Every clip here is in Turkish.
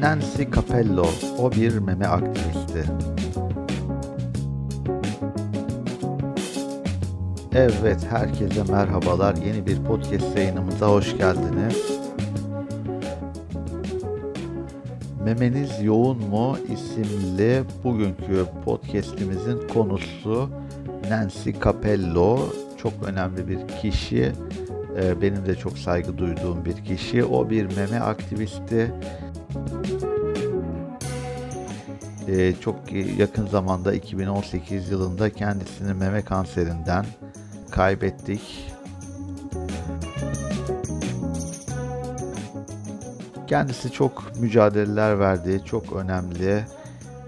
Nancy Capello, o bir meme aktivisti. Evet, herkese merhabalar. Yeni bir podcast yayınımıza hoş geldiniz. Memeniz yoğun mu isimli bugünkü podcast'imizin konusu Nancy Capello. Çok önemli bir kişi. Ee, benim de çok saygı duyduğum bir kişi. O bir meme aktivisti. Ee, çok yakın zamanda 2018 yılında kendisini meme kanserinden kaybettik. Kendisi çok mücadeleler verdi, çok önemli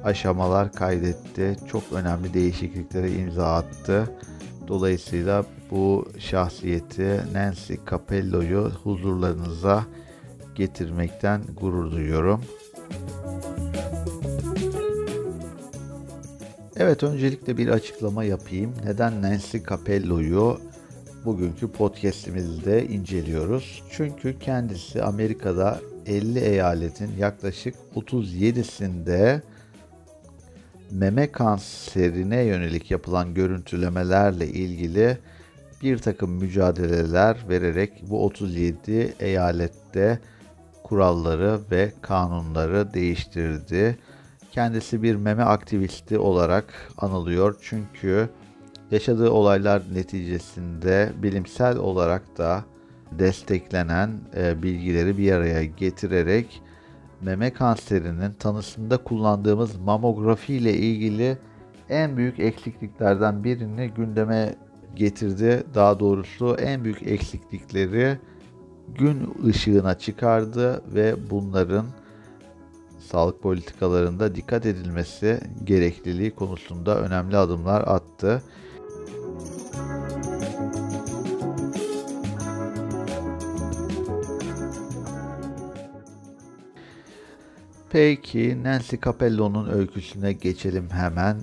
aşamalar kaydetti, çok önemli değişikliklere imza attı. Dolayısıyla bu şahsiyeti Nancy Capello'yu huzurlarınıza getirmekten gurur duyuyorum. Evet öncelikle bir açıklama yapayım. Neden Nancy Capello'yu bugünkü podcast'imizde inceliyoruz? Çünkü kendisi Amerika'da 50 eyaletin yaklaşık 37'sinde meme kanserine yönelik yapılan görüntülemelerle ilgili bir takım mücadeleler vererek bu 37 eyalette kuralları ve kanunları değiştirdi. Kendisi bir meme aktivisti olarak anılıyor çünkü yaşadığı olaylar neticesinde bilimsel olarak da desteklenen e, bilgileri bir araya getirerek meme kanserinin tanısında kullandığımız mamografi ile ilgili en büyük eksikliklerden birini gündeme getirdi. Daha doğrusu en büyük eksiklikleri gün ışığına çıkardı ve bunların sağlık politikalarında dikkat edilmesi gerekliliği konusunda önemli adımlar attı. Peki Nancy Capello'nun öyküsüne geçelim hemen.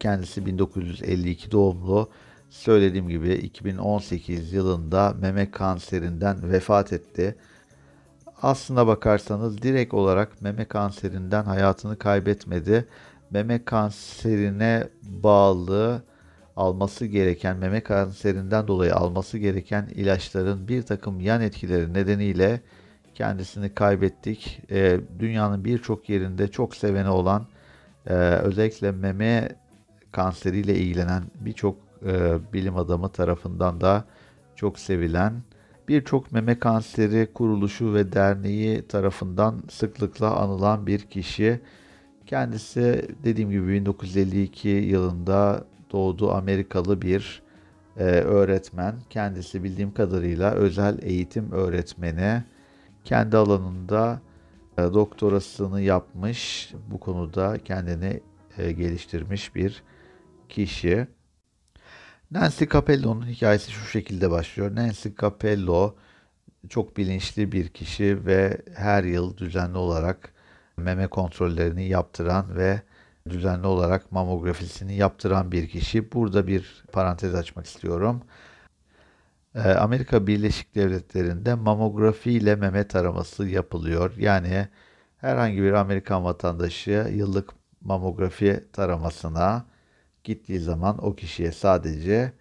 Kendisi 1952 doğumlu. Söylediğim gibi 2018 yılında meme kanserinden vefat etti. Aslına bakarsanız direkt olarak meme kanserinden hayatını kaybetmedi. Meme kanserine bağlı alması gereken, meme kanserinden dolayı alması gereken ilaçların bir takım yan etkileri nedeniyle kendisini kaybettik. E, dünyanın birçok yerinde çok seveni olan e, özellikle meme kanseriyle ilgilenen birçok e, bilim adamı tarafından da çok sevilen birçok meme kanseri kuruluşu ve derneği tarafından sıklıkla anılan bir kişi. Kendisi dediğim gibi 1952 yılında doğdu Amerikalı bir e, öğretmen. Kendisi bildiğim kadarıyla özel eğitim öğretmeni kendi alanında e, doktorasını yapmış, bu konuda kendini e, geliştirmiş bir kişi. Nancy Capello'nun hikayesi şu şekilde başlıyor. Nancy Capello çok bilinçli bir kişi ve her yıl düzenli olarak meme kontrollerini yaptıran ve düzenli olarak mamografisini yaptıran bir kişi. Burada bir parantez açmak istiyorum. Ee, Amerika Birleşik Devletleri'nde mamografi ile meme taraması yapılıyor. Yani herhangi bir Amerikan vatandaşı yıllık mamografi taramasına gittiği zaman o kişiye sadece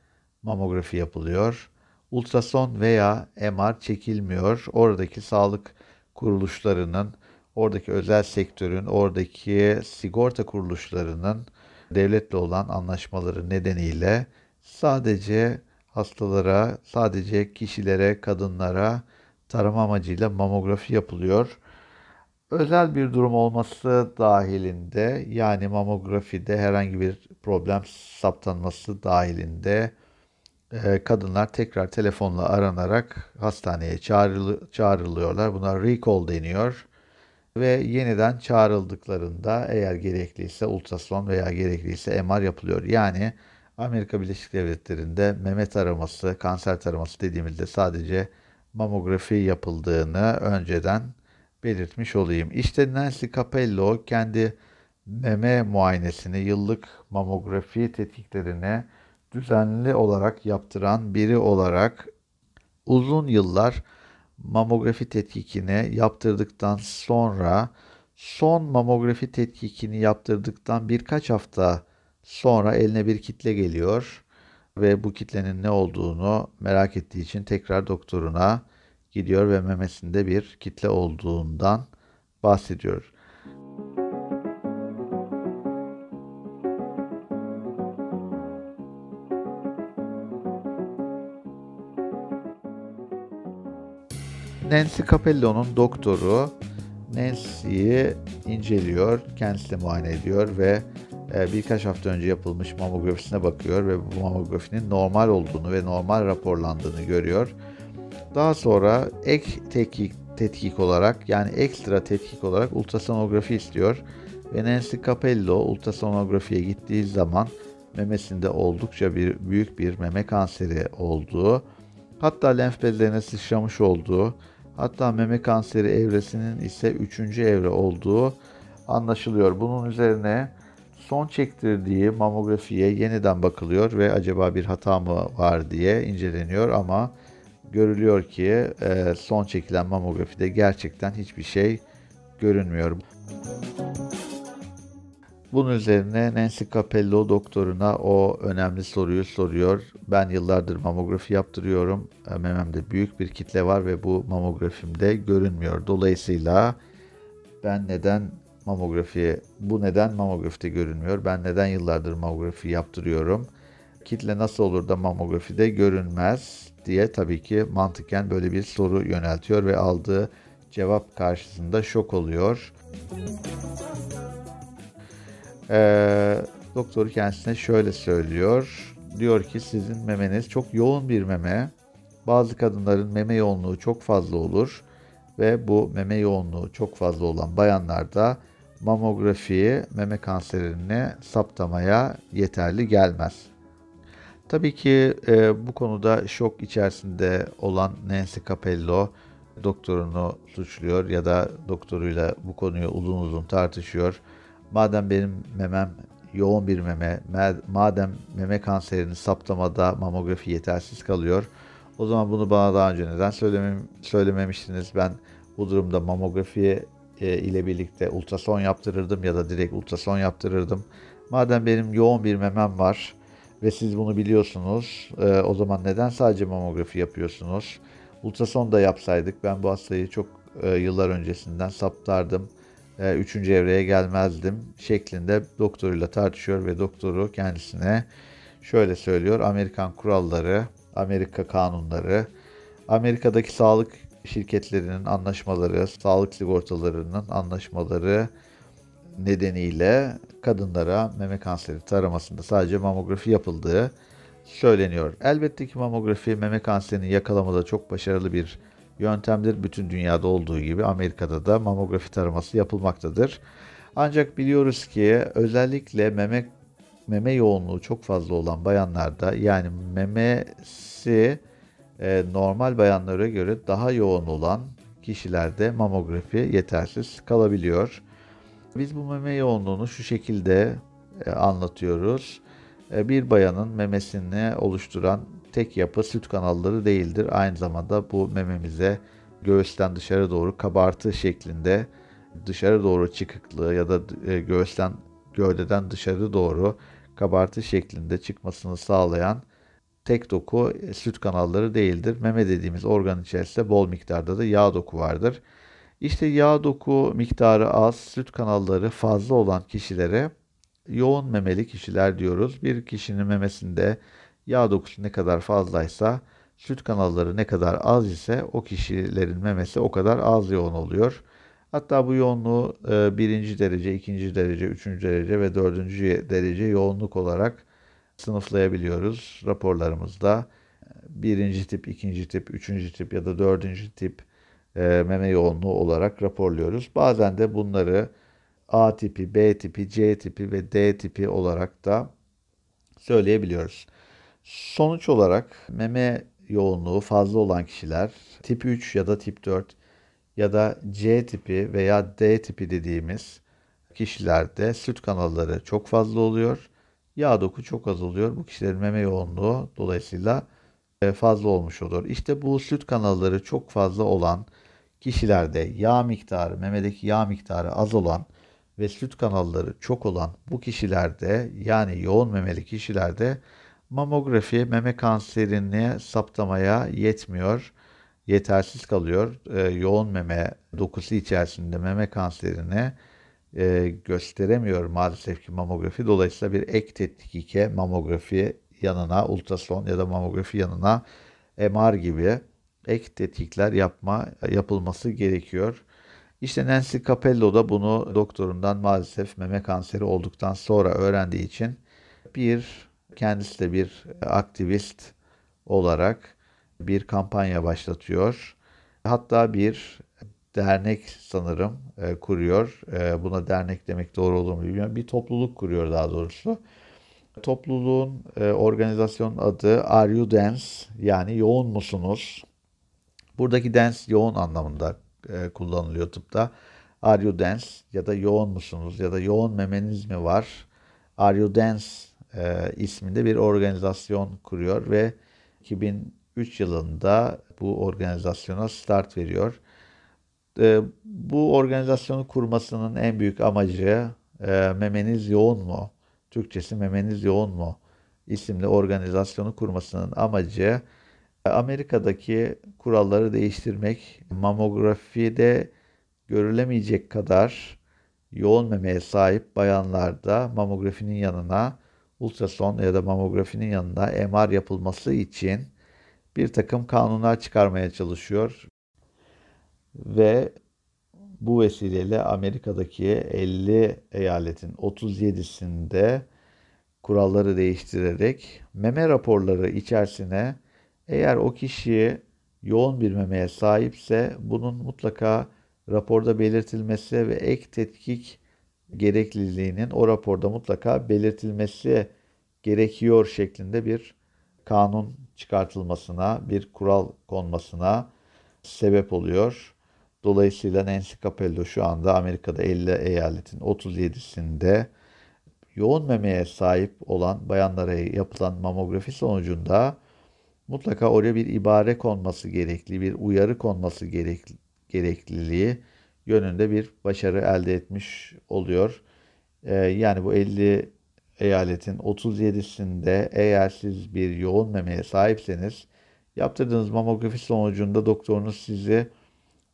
mamografi yapılıyor. Ultrason veya MR çekilmiyor. Oradaki sağlık kuruluşlarının, oradaki özel sektörün, oradaki sigorta kuruluşlarının devletle olan anlaşmaları nedeniyle sadece hastalara, sadece kişilere, kadınlara tarama amacıyla mamografi yapılıyor. Özel bir durum olması dahilinde yani mamografide herhangi bir problem saptanması dahilinde e, kadınlar tekrar telefonla aranarak hastaneye çağrılıyorlar. Buna recall deniyor. Ve yeniden çağrıldıklarında eğer gerekliyse ultrason veya gerekliyse MR yapılıyor. Yani Amerika Birleşik Devletleri'nde meme taraması, kanser taraması dediğimizde sadece mamografi yapıldığını önceden belirtmiş olayım. İşte Nancy Capello kendi meme muayenesini, yıllık mamografi tetkiklerini düzenli olarak yaptıran biri olarak uzun yıllar mamografi tetkikini yaptırdıktan sonra son mamografi tetkikini yaptırdıktan birkaç hafta sonra eline bir kitle geliyor ve bu kitlenin ne olduğunu merak ettiği için tekrar doktoruna gidiyor ve memesinde bir kitle olduğundan bahsediyor. Nancy Capello'nun doktoru Nancy'yi inceliyor, kendisi de muayene ediyor ve e, birkaç hafta önce yapılmış mamografisine bakıyor ve bu mamografinin normal olduğunu ve normal raporlandığını görüyor. Daha sonra ek tetkik, tetkik olarak yani ekstra tetkik olarak ultrasonografi istiyor. Ve Nancy Capello ultrasonografiye gittiği zaman memesinde oldukça bir büyük bir meme kanseri olduğu, hatta lenf bezlerine sıçramış olduğu, hatta meme kanseri evresinin ise 3. evre olduğu anlaşılıyor. Bunun üzerine son çektirdiği mamografiye yeniden bakılıyor ve acaba bir hata mı var diye inceleniyor ama görülüyor ki e, son çekilen mamografide gerçekten hiçbir şey görünmüyor. Bunun üzerine Nancy Capello doktoruna o önemli soruyu soruyor. Ben yıllardır mamografi yaptırıyorum. E, mememde büyük bir kitle var ve bu mamografimde görünmüyor. Dolayısıyla ben neden mamografi, bu neden mamografide görünmüyor? Ben neden yıllardır mamografi yaptırıyorum? Kitle nasıl olur da mamografide görünmez diye tabii ki mantıken böyle bir soru yöneltiyor ve aldığı cevap karşısında şok oluyor. Ee, doktor kendisine şöyle söylüyor. Diyor ki sizin memeniz çok yoğun bir meme. Bazı kadınların meme yoğunluğu çok fazla olur ve bu meme yoğunluğu çok fazla olan bayanlarda mamografiyi meme kanserini saptamaya yeterli gelmez. Tabii ki e, bu konuda şok içerisinde olan Nancy Capello doktorunu suçluyor ya da doktoruyla bu konuyu uzun uzun tartışıyor. Madem benim memem yoğun bir meme, madem meme kanserini saptamada mamografi yetersiz kalıyor, o zaman bunu bana daha önce neden söylemem, söylememiştiniz? Ben bu durumda mamografi e, ile birlikte ultrason yaptırırdım ya da direkt ultrason yaptırırdım. Madem benim yoğun bir memem var ve siz bunu biliyorsunuz, e, o zaman neden sadece mamografi yapıyorsunuz? Ultrason da yapsaydık ben bu hastayı çok e, yıllar öncesinden saptardım. E, üçüncü evreye gelmezdim şeklinde doktoruyla tartışıyor ve doktoru kendisine şöyle söylüyor. Amerikan kuralları, Amerika kanunları, Amerika'daki sağlık şirketlerinin anlaşmaları, sağlık sigortalarının anlaşmaları nedeniyle kadınlara meme kanseri taramasında sadece mamografi yapıldığı söyleniyor. Elbette ki mamografi meme kanserini yakalamada çok başarılı bir yöntemdir. Bütün dünyada olduğu gibi Amerika'da da mamografi taraması yapılmaktadır. Ancak biliyoruz ki özellikle meme meme yoğunluğu çok fazla olan bayanlarda yani memesi e, normal bayanlara göre daha yoğun olan kişilerde mamografi yetersiz kalabiliyor. Biz bu meme yoğunluğunu şu şekilde e, anlatıyoruz. E, bir bayanın memesini oluşturan tek yapı süt kanalları değildir. Aynı zamanda bu mememize göğüsten dışarı doğru kabartı şeklinde dışarı doğru çıkıklığı ya da e, göğüsten gövdeden dışarı doğru kabartı şeklinde çıkmasını sağlayan tek doku süt kanalları değildir. Meme dediğimiz organ içerisinde bol miktarda da yağ doku vardır. İşte yağ doku miktarı az, süt kanalları fazla olan kişilere yoğun memeli kişiler diyoruz. Bir kişinin memesinde yağ dokusu ne kadar fazlaysa, süt kanalları ne kadar az ise o kişilerin memesi o kadar az yoğun oluyor. Hatta bu yoğunluğu e, birinci derece, ikinci derece, üçüncü derece ve dördüncü derece yoğunluk olarak sınıflayabiliyoruz raporlarımızda. Birinci tip, ikinci tip, üçüncü tip ya da dördüncü tip e, meme yoğunluğu olarak raporluyoruz. Bazen de bunları A tipi, B tipi, C tipi ve D tipi olarak da söyleyebiliyoruz. Sonuç olarak meme yoğunluğu fazla olan kişiler tip 3 ya da tip 4 ya da C tipi veya D tipi dediğimiz kişilerde süt kanalları çok fazla oluyor. Yağ doku çok az oluyor. Bu kişilerin meme yoğunluğu dolayısıyla e, fazla olmuş olur. İşte bu süt kanalları çok fazla olan kişilerde yağ miktarı, memedeki yağ miktarı az olan ve süt kanalları çok olan bu kişilerde yani yoğun memeli kişilerde mamografi meme kanserini saptamaya yetmiyor, yetersiz kalıyor. E, yoğun meme dokusu içerisinde meme kanserini e, gösteremiyor maalesef ki mamografi. Dolayısıyla bir ek tetkike mamografi yanına ultrason ya da mamografi yanına MR gibi ek tetkikler yapma yapılması gerekiyor. İşte Nancy Capello da bunu doktorundan maalesef meme kanseri olduktan sonra öğrendiği için bir kendisi de bir aktivist olarak bir kampanya başlatıyor. Hatta bir dernek sanırım e, kuruyor. E, buna dernek demek doğru olur mu bilmiyorum. Bir topluluk kuruyor daha doğrusu. Topluluğun e, organizasyon adı Are You Dance yani yoğun musunuz? Buradaki dance yoğun anlamında e, kullanılıyor tıpta. Are you dance ya da yoğun musunuz ya da yoğun memeniz mi var? Are you dance e, isminde bir organizasyon kuruyor ve 2003 yılında bu organizasyona start veriyor. E, bu organizasyonu kurmasının en büyük amacı e, memeniz yoğun mu? Türkçesi memeniz yoğun mu? isimli organizasyonu kurmasının amacı Amerika'daki kuralları değiştirmek, mamografide görülemeyecek kadar yoğun memeye sahip bayanlarda mamografinin yanına ultrason ya da mamografinin yanına MR yapılması için bir takım kanunlar çıkarmaya çalışıyor. Ve bu vesileyle Amerika'daki 50 eyaletin 37'sinde kuralları değiştirerek meme raporları içerisine eğer o kişi yoğun bir memeye sahipse bunun mutlaka raporda belirtilmesi ve ek tetkik gerekliliğinin o raporda mutlaka belirtilmesi gerekiyor şeklinde bir kanun çıkartılmasına, bir kural konmasına sebep oluyor. Dolayısıyla Nancy Capello şu anda Amerika'da 50 eyaletin 37'sinde yoğun memeye sahip olan bayanlara yapılan mamografi sonucunda mutlaka oraya bir ibare konması gerekli, bir uyarı konması gerekli, gerekliliği yönünde bir başarı elde etmiş oluyor. Ee, yani bu 50 eyaletin 37'sinde eğer siz bir yoğun memeye sahipseniz yaptırdığınız mamografi sonucunda doktorunuz sizi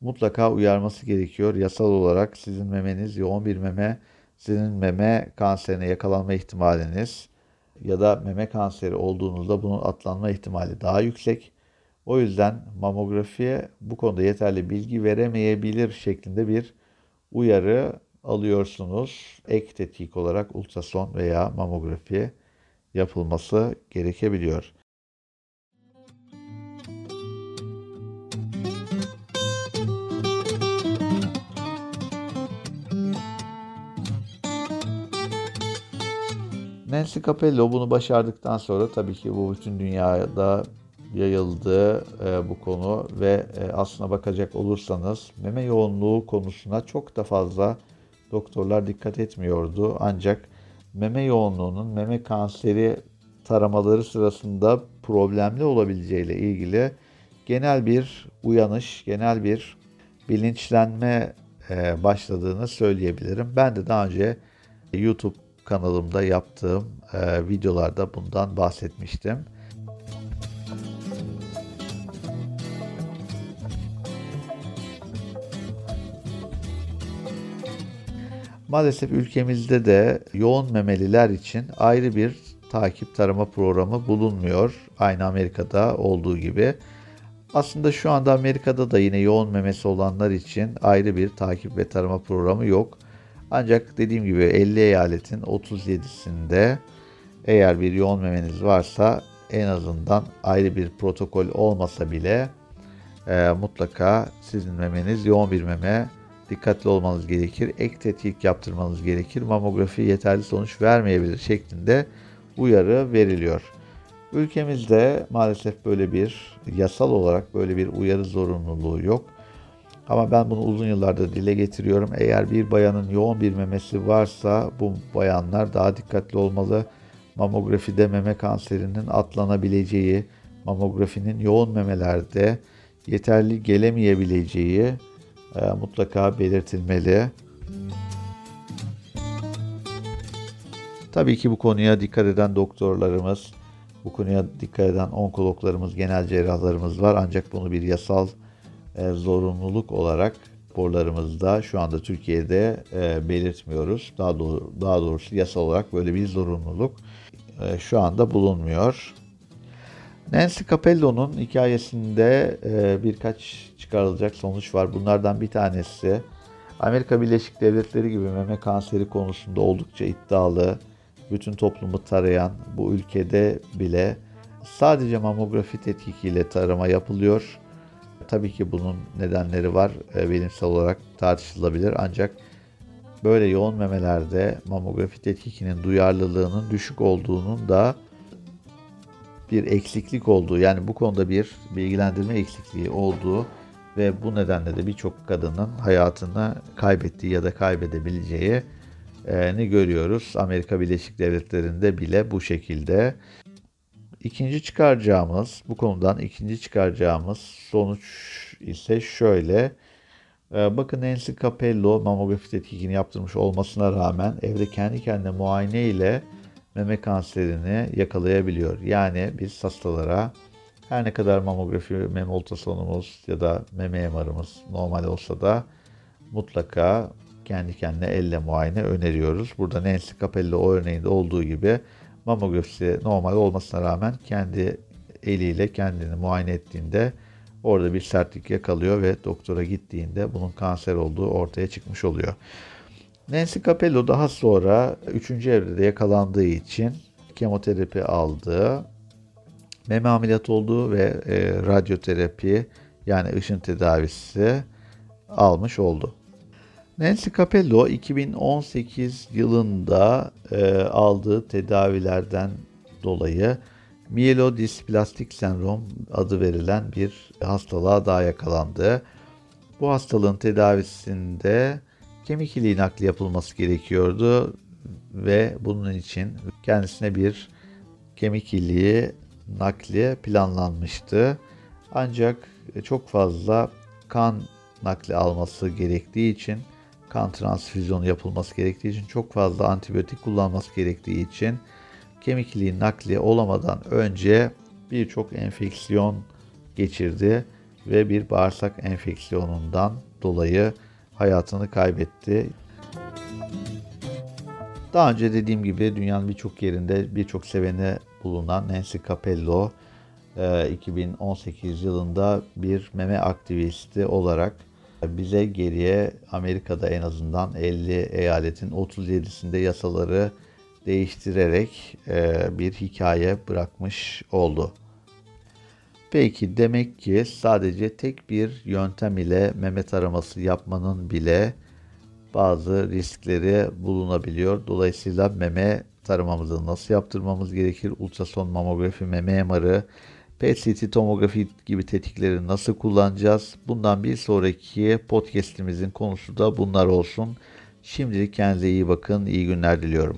mutlaka uyarması gerekiyor. Yasal olarak sizin memeniz yoğun bir meme, sizin meme kanserine yakalanma ihtimaliniz ya da meme kanseri olduğunuzda bunun atlanma ihtimali daha yüksek. O yüzden mamografiye bu konuda yeterli bilgi veremeyebilir şeklinde bir uyarı alıyorsunuz. Ek tetkik olarak ultrason veya mamografi yapılması gerekebiliyor. Nancy Capello bunu başardıktan sonra tabii ki bu bütün dünyada yayıldı e, bu konu ve e, aslına bakacak olursanız meme yoğunluğu konusuna çok da fazla doktorlar dikkat etmiyordu. Ancak meme yoğunluğunun meme kanseri taramaları sırasında problemli olabileceğiyle ilgili genel bir uyanış, genel bir bilinçlenme e, başladığını söyleyebilirim. Ben de daha önce YouTube kanalımda yaptığım e, videolarda bundan bahsetmiştim. Maalesef ülkemizde de yoğun memeliler için ayrı bir takip tarama programı bulunmuyor. Aynı Amerika'da olduğu gibi. Aslında şu anda Amerika'da da yine yoğun memesi olanlar için ayrı bir takip ve tarama programı yok. Ancak dediğim gibi 50 eyaletin 37'sinde eğer bir yoğun memeniz varsa en azından ayrı bir protokol olmasa bile e, mutlaka sizin memeniz yoğun bir meme dikkatli olmanız gerekir. Ek tetkik yaptırmanız gerekir. Mamografi yeterli sonuç vermeyebilir şeklinde uyarı veriliyor. Ülkemizde maalesef böyle bir yasal olarak böyle bir uyarı zorunluluğu yok. Ama ben bunu uzun yıllardır dile getiriyorum. Eğer bir bayanın yoğun bir memesi varsa bu bayanlar daha dikkatli olmalı. Mamografide meme kanserinin atlanabileceği, mamografinin yoğun memelerde yeterli gelemeyebileceği e, mutlaka belirtilmeli. Tabii ki bu konuya dikkat eden doktorlarımız, bu konuya dikkat eden onkologlarımız, genel cerrahlarımız var. Ancak bunu bir yasal e, zorunluluk olarak raporlarımızda şu anda Türkiye'de e, belirtmiyoruz. Daha, doğru, daha doğrusu yasal olarak böyle bir zorunluluk e, şu anda bulunmuyor. Nancy Capello'nun hikayesinde e, birkaç çıkarılacak sonuç var. Bunlardan bir tanesi Amerika Birleşik Devletleri gibi meme kanseri konusunda oldukça iddialı, bütün toplumu tarayan bu ülkede bile sadece mamografi tetkikiyle tarama yapılıyor. Tabii ki bunun nedenleri var, e, bilimsel olarak tartışılabilir ancak böyle yoğun memelerde mamografi tetkikinin duyarlılığının düşük olduğunun da bir eksiklik olduğu yani bu konuda bir bilgilendirme eksikliği olduğu ve bu nedenle de birçok kadının hayatını kaybettiği ya da kaybedebileceği e, ni görüyoruz. Amerika Birleşik Devletleri'nde bile bu şekilde. İkinci çıkaracağımız, bu konudan ikinci çıkaracağımız sonuç ise şöyle. E, bakın Nancy Capello mamografi tetkikini yaptırmış olmasına rağmen evde kendi kendine muayene ile meme kanserini yakalayabiliyor. Yani biz hastalara her ne kadar mamografi, meme ultrasonumuz ya da meme MR'ımız normal olsa da mutlaka kendi kendine elle muayene öneriyoruz. Burada Nancy Capello o örneğinde olduğu gibi mamografisi normal olmasına rağmen kendi eliyle kendini muayene ettiğinde orada bir sertlik yakalıyor ve doktora gittiğinde bunun kanser olduğu ortaya çıkmış oluyor. Nancy Capello daha sonra 3. evrede yakalandığı için kemoterapi aldı. Meme ameliyat oldu ve e, radyoterapi yani ışın tedavisi almış oldu. Nancy Capello 2018 yılında e, aldığı tedavilerden dolayı mielodisplastik sendrom adı verilen bir hastalığa daha yakalandı. Bu hastalığın tedavisinde kemik iliği nakli yapılması gerekiyordu ve bunun için kendisine bir kemik iliği nakli planlanmıştı. Ancak çok fazla kan nakli alması gerektiği için kan transfüzyonu yapılması gerektiği için çok fazla antibiyotik kullanması gerektiği için kemik iliği nakli olamadan önce birçok enfeksiyon geçirdi ve bir bağırsak enfeksiyonundan dolayı hayatını kaybetti. Daha önce dediğim gibi dünyanın birçok yerinde birçok seveni bulunan Nancy Capello 2018 yılında bir meme aktivisti olarak bize geriye Amerika'da en azından 50 eyaletin 37'sinde yasaları değiştirerek bir hikaye bırakmış oldu. Peki demek ki sadece tek bir yöntem ile meme taraması yapmanın bile bazı riskleri bulunabiliyor. Dolayısıyla meme taramamızı nasıl yaptırmamız gerekir? Ultrason mamografi, meme MR'ı, PET-CT tomografi gibi tetikleri nasıl kullanacağız? Bundan bir sonraki podcast'imizin konusu da bunlar olsun. Şimdilik kendinize iyi bakın, iyi günler diliyorum.